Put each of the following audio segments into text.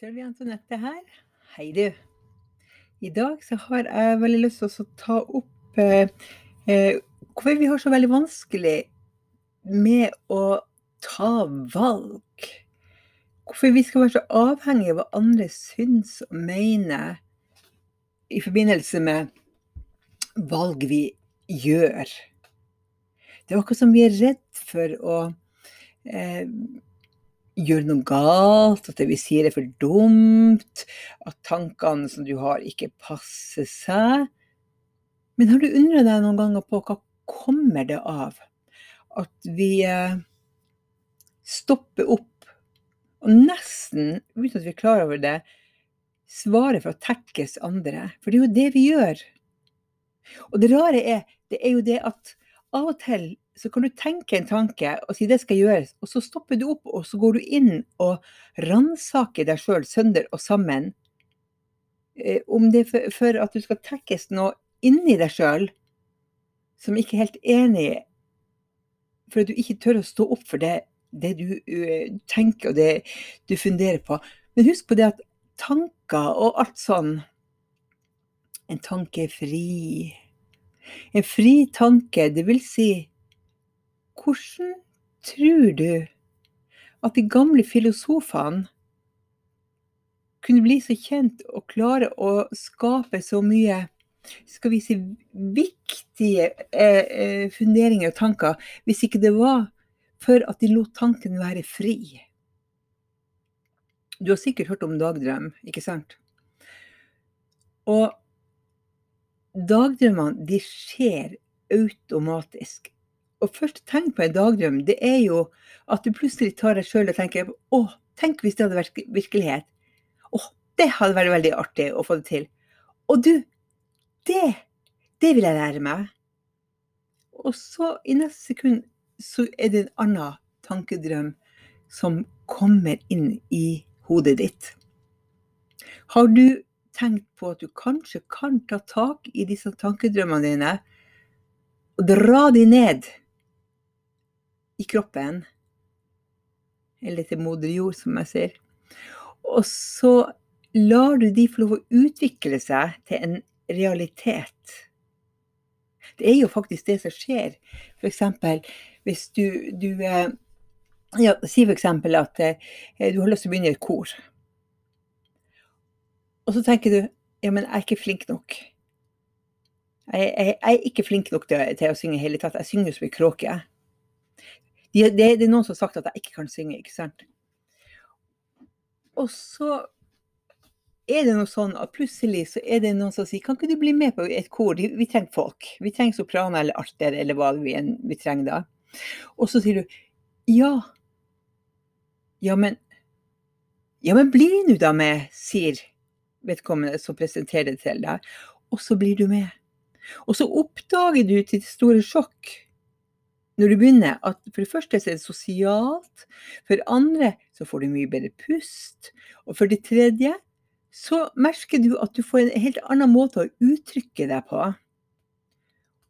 Sølvi Antonette her. Hei, du. I dag så har jeg veldig lyst til å ta opp eh, eh, hvorfor vi har så veldig vanskelig med å ta valg. Hvorfor vi skal være så avhengige av hva andre syns og mener i forbindelse med valg vi gjør. Det er akkurat som vi er redd for å eh, gjøre noe galt, at det vi sier er for dumt, at tankene som du har, ikke passer seg. Men har du undra deg noen ganger på hva kommer det av at vi eh, stopper opp og nesten, uten at vi er klar over det, svarer for å tekkes andre? For det er jo det vi gjør. Og det rare er, det er jo det at av og til så kan du tenke en tanke og si det skal gjøres, og så stopper du opp og så går du inn og ransaker deg sjøl sønder og sammen. Eh, om det er for, at du skal tekkes noe inni deg sjøl som ikke er helt enig i, for at du ikke tør å stå opp for det, det du uh, tenker og det du funderer på. Men husk på det at tanker og alt sånn En tanke er fri. En fri tanke, det vil si hvordan tror du at de gamle filosofene kunne bli så kjent og klare å skape så mye skal vi si, viktige eh, eh, funderinger og tanker, hvis ikke det var for at de lot tanken være fri? Du har sikkert hørt om dagdrøm, ikke sant? Og dagdrømmene de skjer automatisk og første tegn på en dagdrøm, det er jo at du plutselig tar deg sjøl og tenker å, tenk hvis det hadde vært virkelighet. Å, det hadde vært veldig artig å få det til. Og du, det, det vil jeg lære meg. Og så i neste sekund så er det en annen tankedrøm som kommer inn i hodet ditt. Har du tenkt på at du kanskje kan ta tak i disse tankedrømmene dine og dra de ned i kroppen. Eller til moder jord, som jeg sier. Og så lar du de få lov å utvikle seg til en realitet. Det er jo faktisk det som skjer. F.eks. hvis du, du eh, ja, Si f.eks. at eh, du har lyst til å begynne i et kor. Og så tenker du ja, men jeg er ikke flink nok. Jeg, jeg, jeg er ikke flink nok til, til å synge i hele tatt. Jeg synger som en kråke det, det, det, er noen som har sagt at jeg ikke kan synge, ikke sant. Og så er det noe sånn at plutselig så er det noen som sier kan ikke du bli med på et kor, vi trenger folk. Vi trenger sopraner eller arter eller hva vi, vi trenger da. Og så sier du ja. Ja, men Ja, men bli nå da med, sier vedkommende som presenterer det til deg. Og så blir du med. Og så oppdager du til store sjokk når du begynner, at for det første så er det sosialt, for det andre så får du mye bedre pust, og for det tredje så merker du at du får en helt annen måte å uttrykke deg på.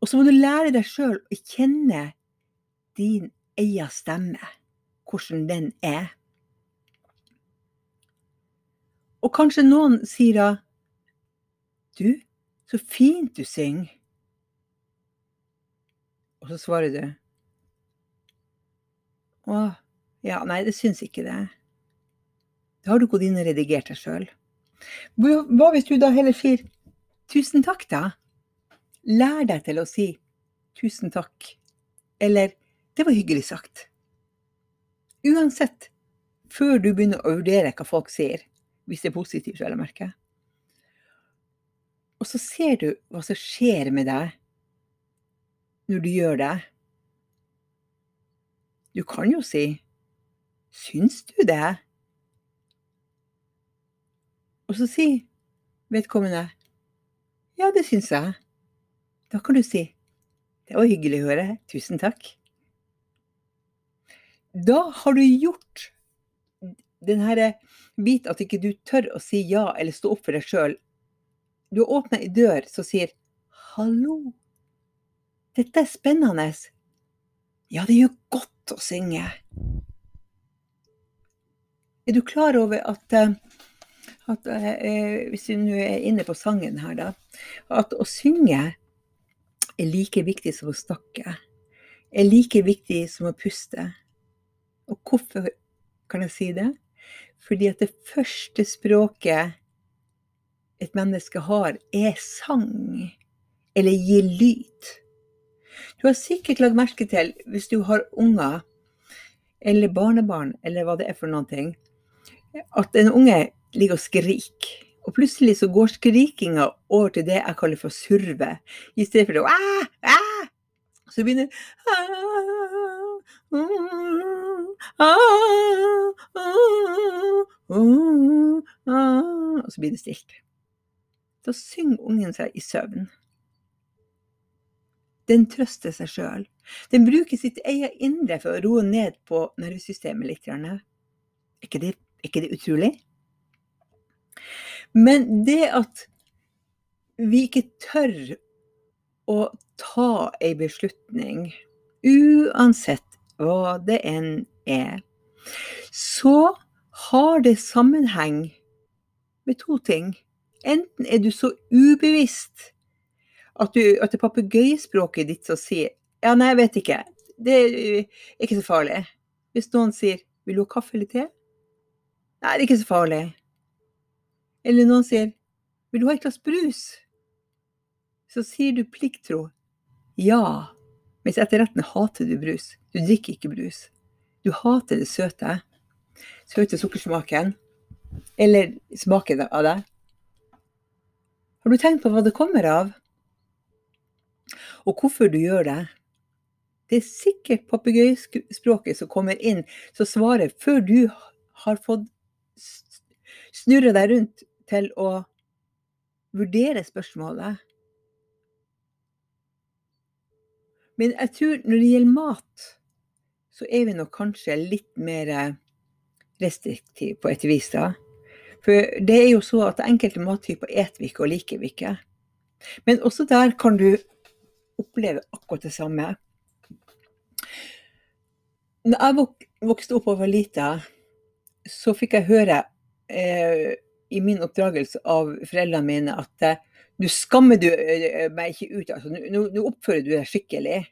Og så må du lære deg sjøl å kjenne din egen stemme, hvordan den er. Og kanskje noen sier da Du, så fint du synger. Og så svarer du å, ja, nei, det syns ikke det. Da har du gått inn og redigert deg sjøl. Hva hvis du da heller sier tusen takk, da? Lær deg til å si tusen takk, eller det var hyggelig sagt. Uansett, før du begynner å vurdere hva folk sier, hvis det er positivt, vel å merke. Og så ser du hva som skjer med deg når du gjør det. Du kan jo si Syns du det? Og så sier vedkommende Ja, det syns jeg. Da kan du si Det var hyggelig å høre. Tusen takk. Da har du gjort den herre bit at ikke du tør å si ja eller stå opp for deg sjøl. Du har åpna ei dør som sier 'hallo'. Dette er spennende. Ja, det gjør godt å synge. Er du klar over at uh, at eh, hvis du nå er inne på sangen her, da, at å synge er like viktig som å snakke. Er like viktig som å puste. Og hvorfor kan jeg si det? Fordi at det første språket et menneske har, er sang. Eller gir lyd. Du har sikkert lagt merke til, hvis du har unger eller barnebarn, eller hva det er for noen ting, at en unge ligger og skriker. Og plutselig så går skrikinga over til det jeg kaller for surve. I stedet for å Æ! Æ! Så begynner Og så blir det stilt. Da synger ungen seg i søvn. Den trøster seg sjøl. Den bruker sitt eget indre for å roe ned på nervesystemet litt. Er ikke det, er ikke det utrolig? Men det at vi ikke tør å ta ei beslutning, uansett hva det enn er, så har det sammenheng med to ting. Enten er du så ubevisst at, du, at det papegøyespråket ditt som sier Ja, nei, jeg vet ikke. Det er ikke så farlig. Hvis noen sier Vil du ha kaffe eller te? Nei, det er ikke så farlig. Eller noen sier 'Vil du ha et glass brus?' Så sier du plikttro 'ja', mens etter retten hater du brus. Du drikker ikke brus. Du hater det søte. Søte sukkersmaken. Eller smaken av det. Har du tenkt på hva det kommer av? Og hvorfor du gjør det? Det er sikkert papegøyespråket som kommer inn, som svarer før du har fått snurre deg rundt til å vurdere spørsmålet. Men jeg tror når det gjelder mat, så er vi nok kanskje litt mer restriktive på et vis. da. For det er jo så at enkelte mattyper eter vi ikke og liker vi ikke. Men også der kan du oppleve akkurat det samme. Når jeg vokste opp og var lita, så fikk jeg høre eh, i min oppdragelse av foreldrene mine at eh, nå skammer du eh, meg ikke ut, altså. Nå oppfører du deg skikkelig.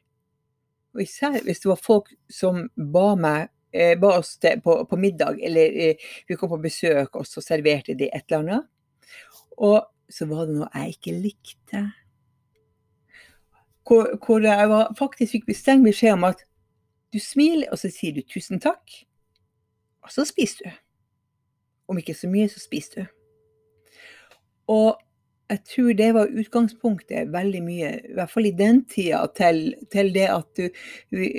Og især hvis det var folk som ba meg eh, ba oss til, på, på, middag, eller eh, vi kom på besøk, og så serverte de et eller annet. Og så var det noe jeg ikke likte. Hvor, hvor jeg var, faktisk fikk streng beskjed om at du smiler, og så sier du tusen takk, og så spiser du. Om ikke så mye, så spiser du. Og jeg tror det var utgangspunktet veldig mye, i hvert fall i den tida, til, til det at du,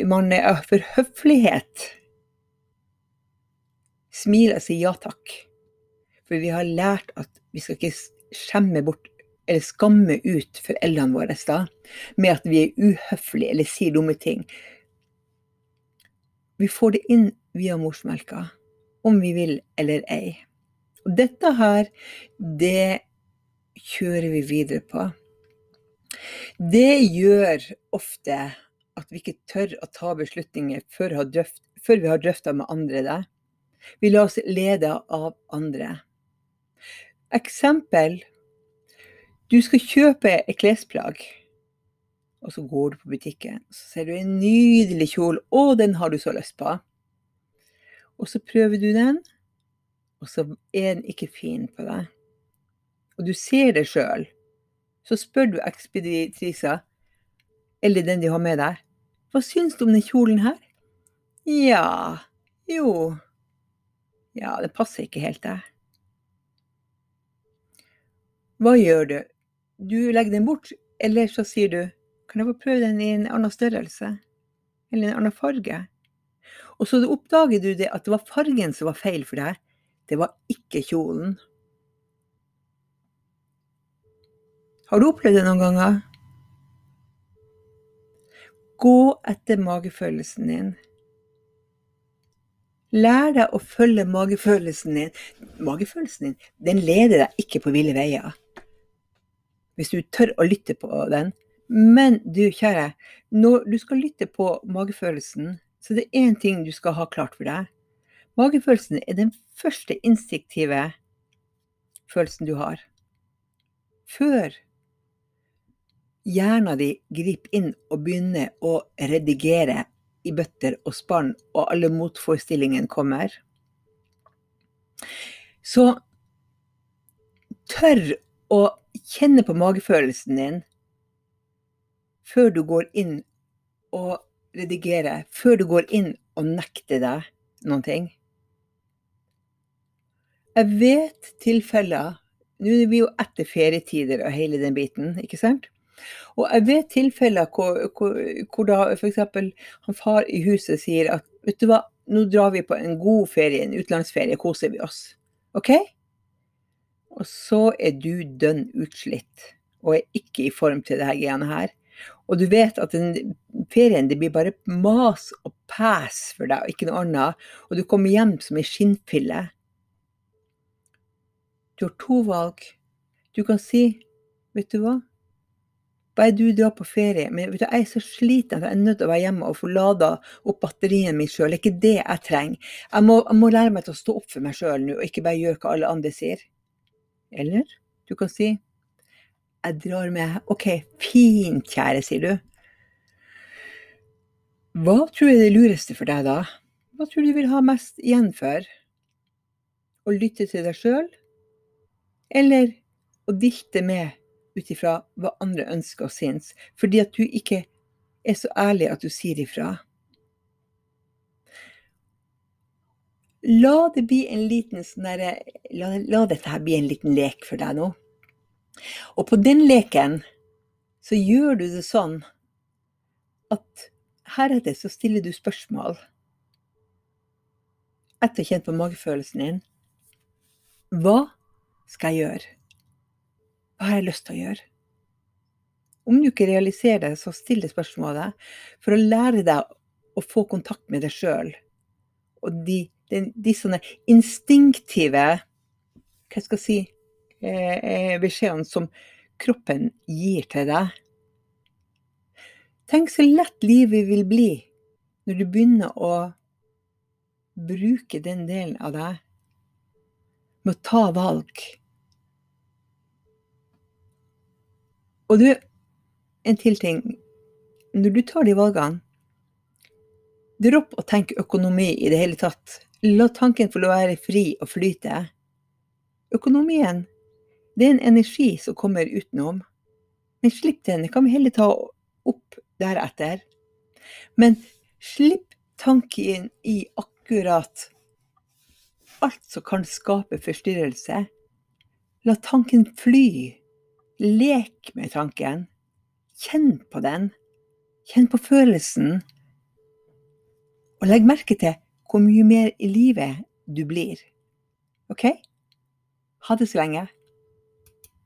man er for høflighet smiler og sier ja takk. For vi har lært at vi skal ikke skjemme bort eller skamme ut foreldrene våre da, med at vi er uhøflige eller sier dumme ting. Vi får det inn via morsmelka om vi vil eller ei. Og dette her, det kjører vi videre på. Det gjør ofte at vi ikke tør å ta beslutninger før, vi har drøfta med andre det. Vi lar oss lede av andre. Eksempel. Du skal kjøpe et klesplagg, og så går du på butikken. Så ser du en nydelig kjole, og den har du så lyst på. Og så prøver du den, og så er den ikke fin på deg. Og du ser det sjøl. Så spør du ekspeditrisa, eller den de har med deg, hva syns du om den kjolen her? Ja, jo Ja, det passer ikke helt deg. Hva gjør du? Du legger den bort, eller så sier du kan jeg få prøve den i en annen størrelse? Eller en annen farge? Og så oppdager du det at det var fargen som var feil for deg. Det var ikke kjolen. Har du opplevd det noen ganger? Gå etter magefølelsen din. Lær deg å følge magefølelsen din. Magefølelsen din den leder deg ikke på ville veier. Hvis du tør å lytte på den. Men du, kjære, når du skal lytte på magefølelsen, så det er én ting du skal ha klart for deg. Magefølelsen er den første instinktive følelsen du har. Før hjernen din griper inn og begynner å redigere i bøtter og spann, og alle motforestillingene kommer. Så tør å kjenne på magefølelsen din før du går inn og redigerer, før du går inn og nekter deg noen ting. Jeg vet tilfeller Nå er vi jo etter ferietider og hele den biten, ikke sant? Og jeg vet tilfeller hvor, hvor, hvor da f.eks. han far i huset sier at vet du hva, nå drar vi på en god ferie, en utenlandsferie, koser vi oss. OK? Og så er du dønn utslitt og er ikke i form til det her greiene her. Og du vet at den ferien det blir bare mas og pes for deg, og ikke noe annet. Og du kommer hjem som ei skinnfille. Du har to valg. Du kan si, vet du hva, bare du drar på ferie, men vet du, jeg er så sliten at jeg er nødt til å være hjemme og få lada opp batteriet mitt sjøl. Det er ikke det jeg trenger. Jeg må, jeg må, lære meg til å stå opp for meg sjøl nå, og ikke bare gjøre hva alle andre sier. Eller du kan si jeg drar med. OK, fint, kjære, sier du. Hva tror jeg er det lureste for deg da? Hva tror du vil ha mest igjen for? Å lytte til deg sjøl? Eller å dilte med ut ifra hva andre ønsker og syns, fordi at du ikke er så ærlig at du sier ifra. La det liten sånn der, la, la, dette her bli en liten lek for deg nå. Og på den leken så gjør du det sånn at heretter så stiller du spørsmål etter å ha kjent på magefølelsen din. Hva skal jeg gjøre? Hva har jeg lyst til å gjøre? Om du ikke realiserer det, så still det spørsmålet for å lære deg å få kontakt med deg sjøl. Og de, de, de, sånne instinktive hva skal jeg si, eh, eh, beskjedene som kroppen gir til deg. Tenk så lett livet vil bli når du begynner å bruke den delen av deg med å ta valg Og du, en til ting. Når du tar de valgene, dropp å tenke økonomi i det hele tatt. La tanken få være fri og flyte. Økonomien, det er en energi som kommer utenom. Men slipp den, det kan vi heller ta opp deretter. Men slipp tanken i akkurat alt som kan skape forstyrrelse. La tanken fly. Lek med tanken. Kjenn på den. Kjenn på følelsen. Og legg merke til hvor mye mer i livet du blir. OK? Ha det så lenge.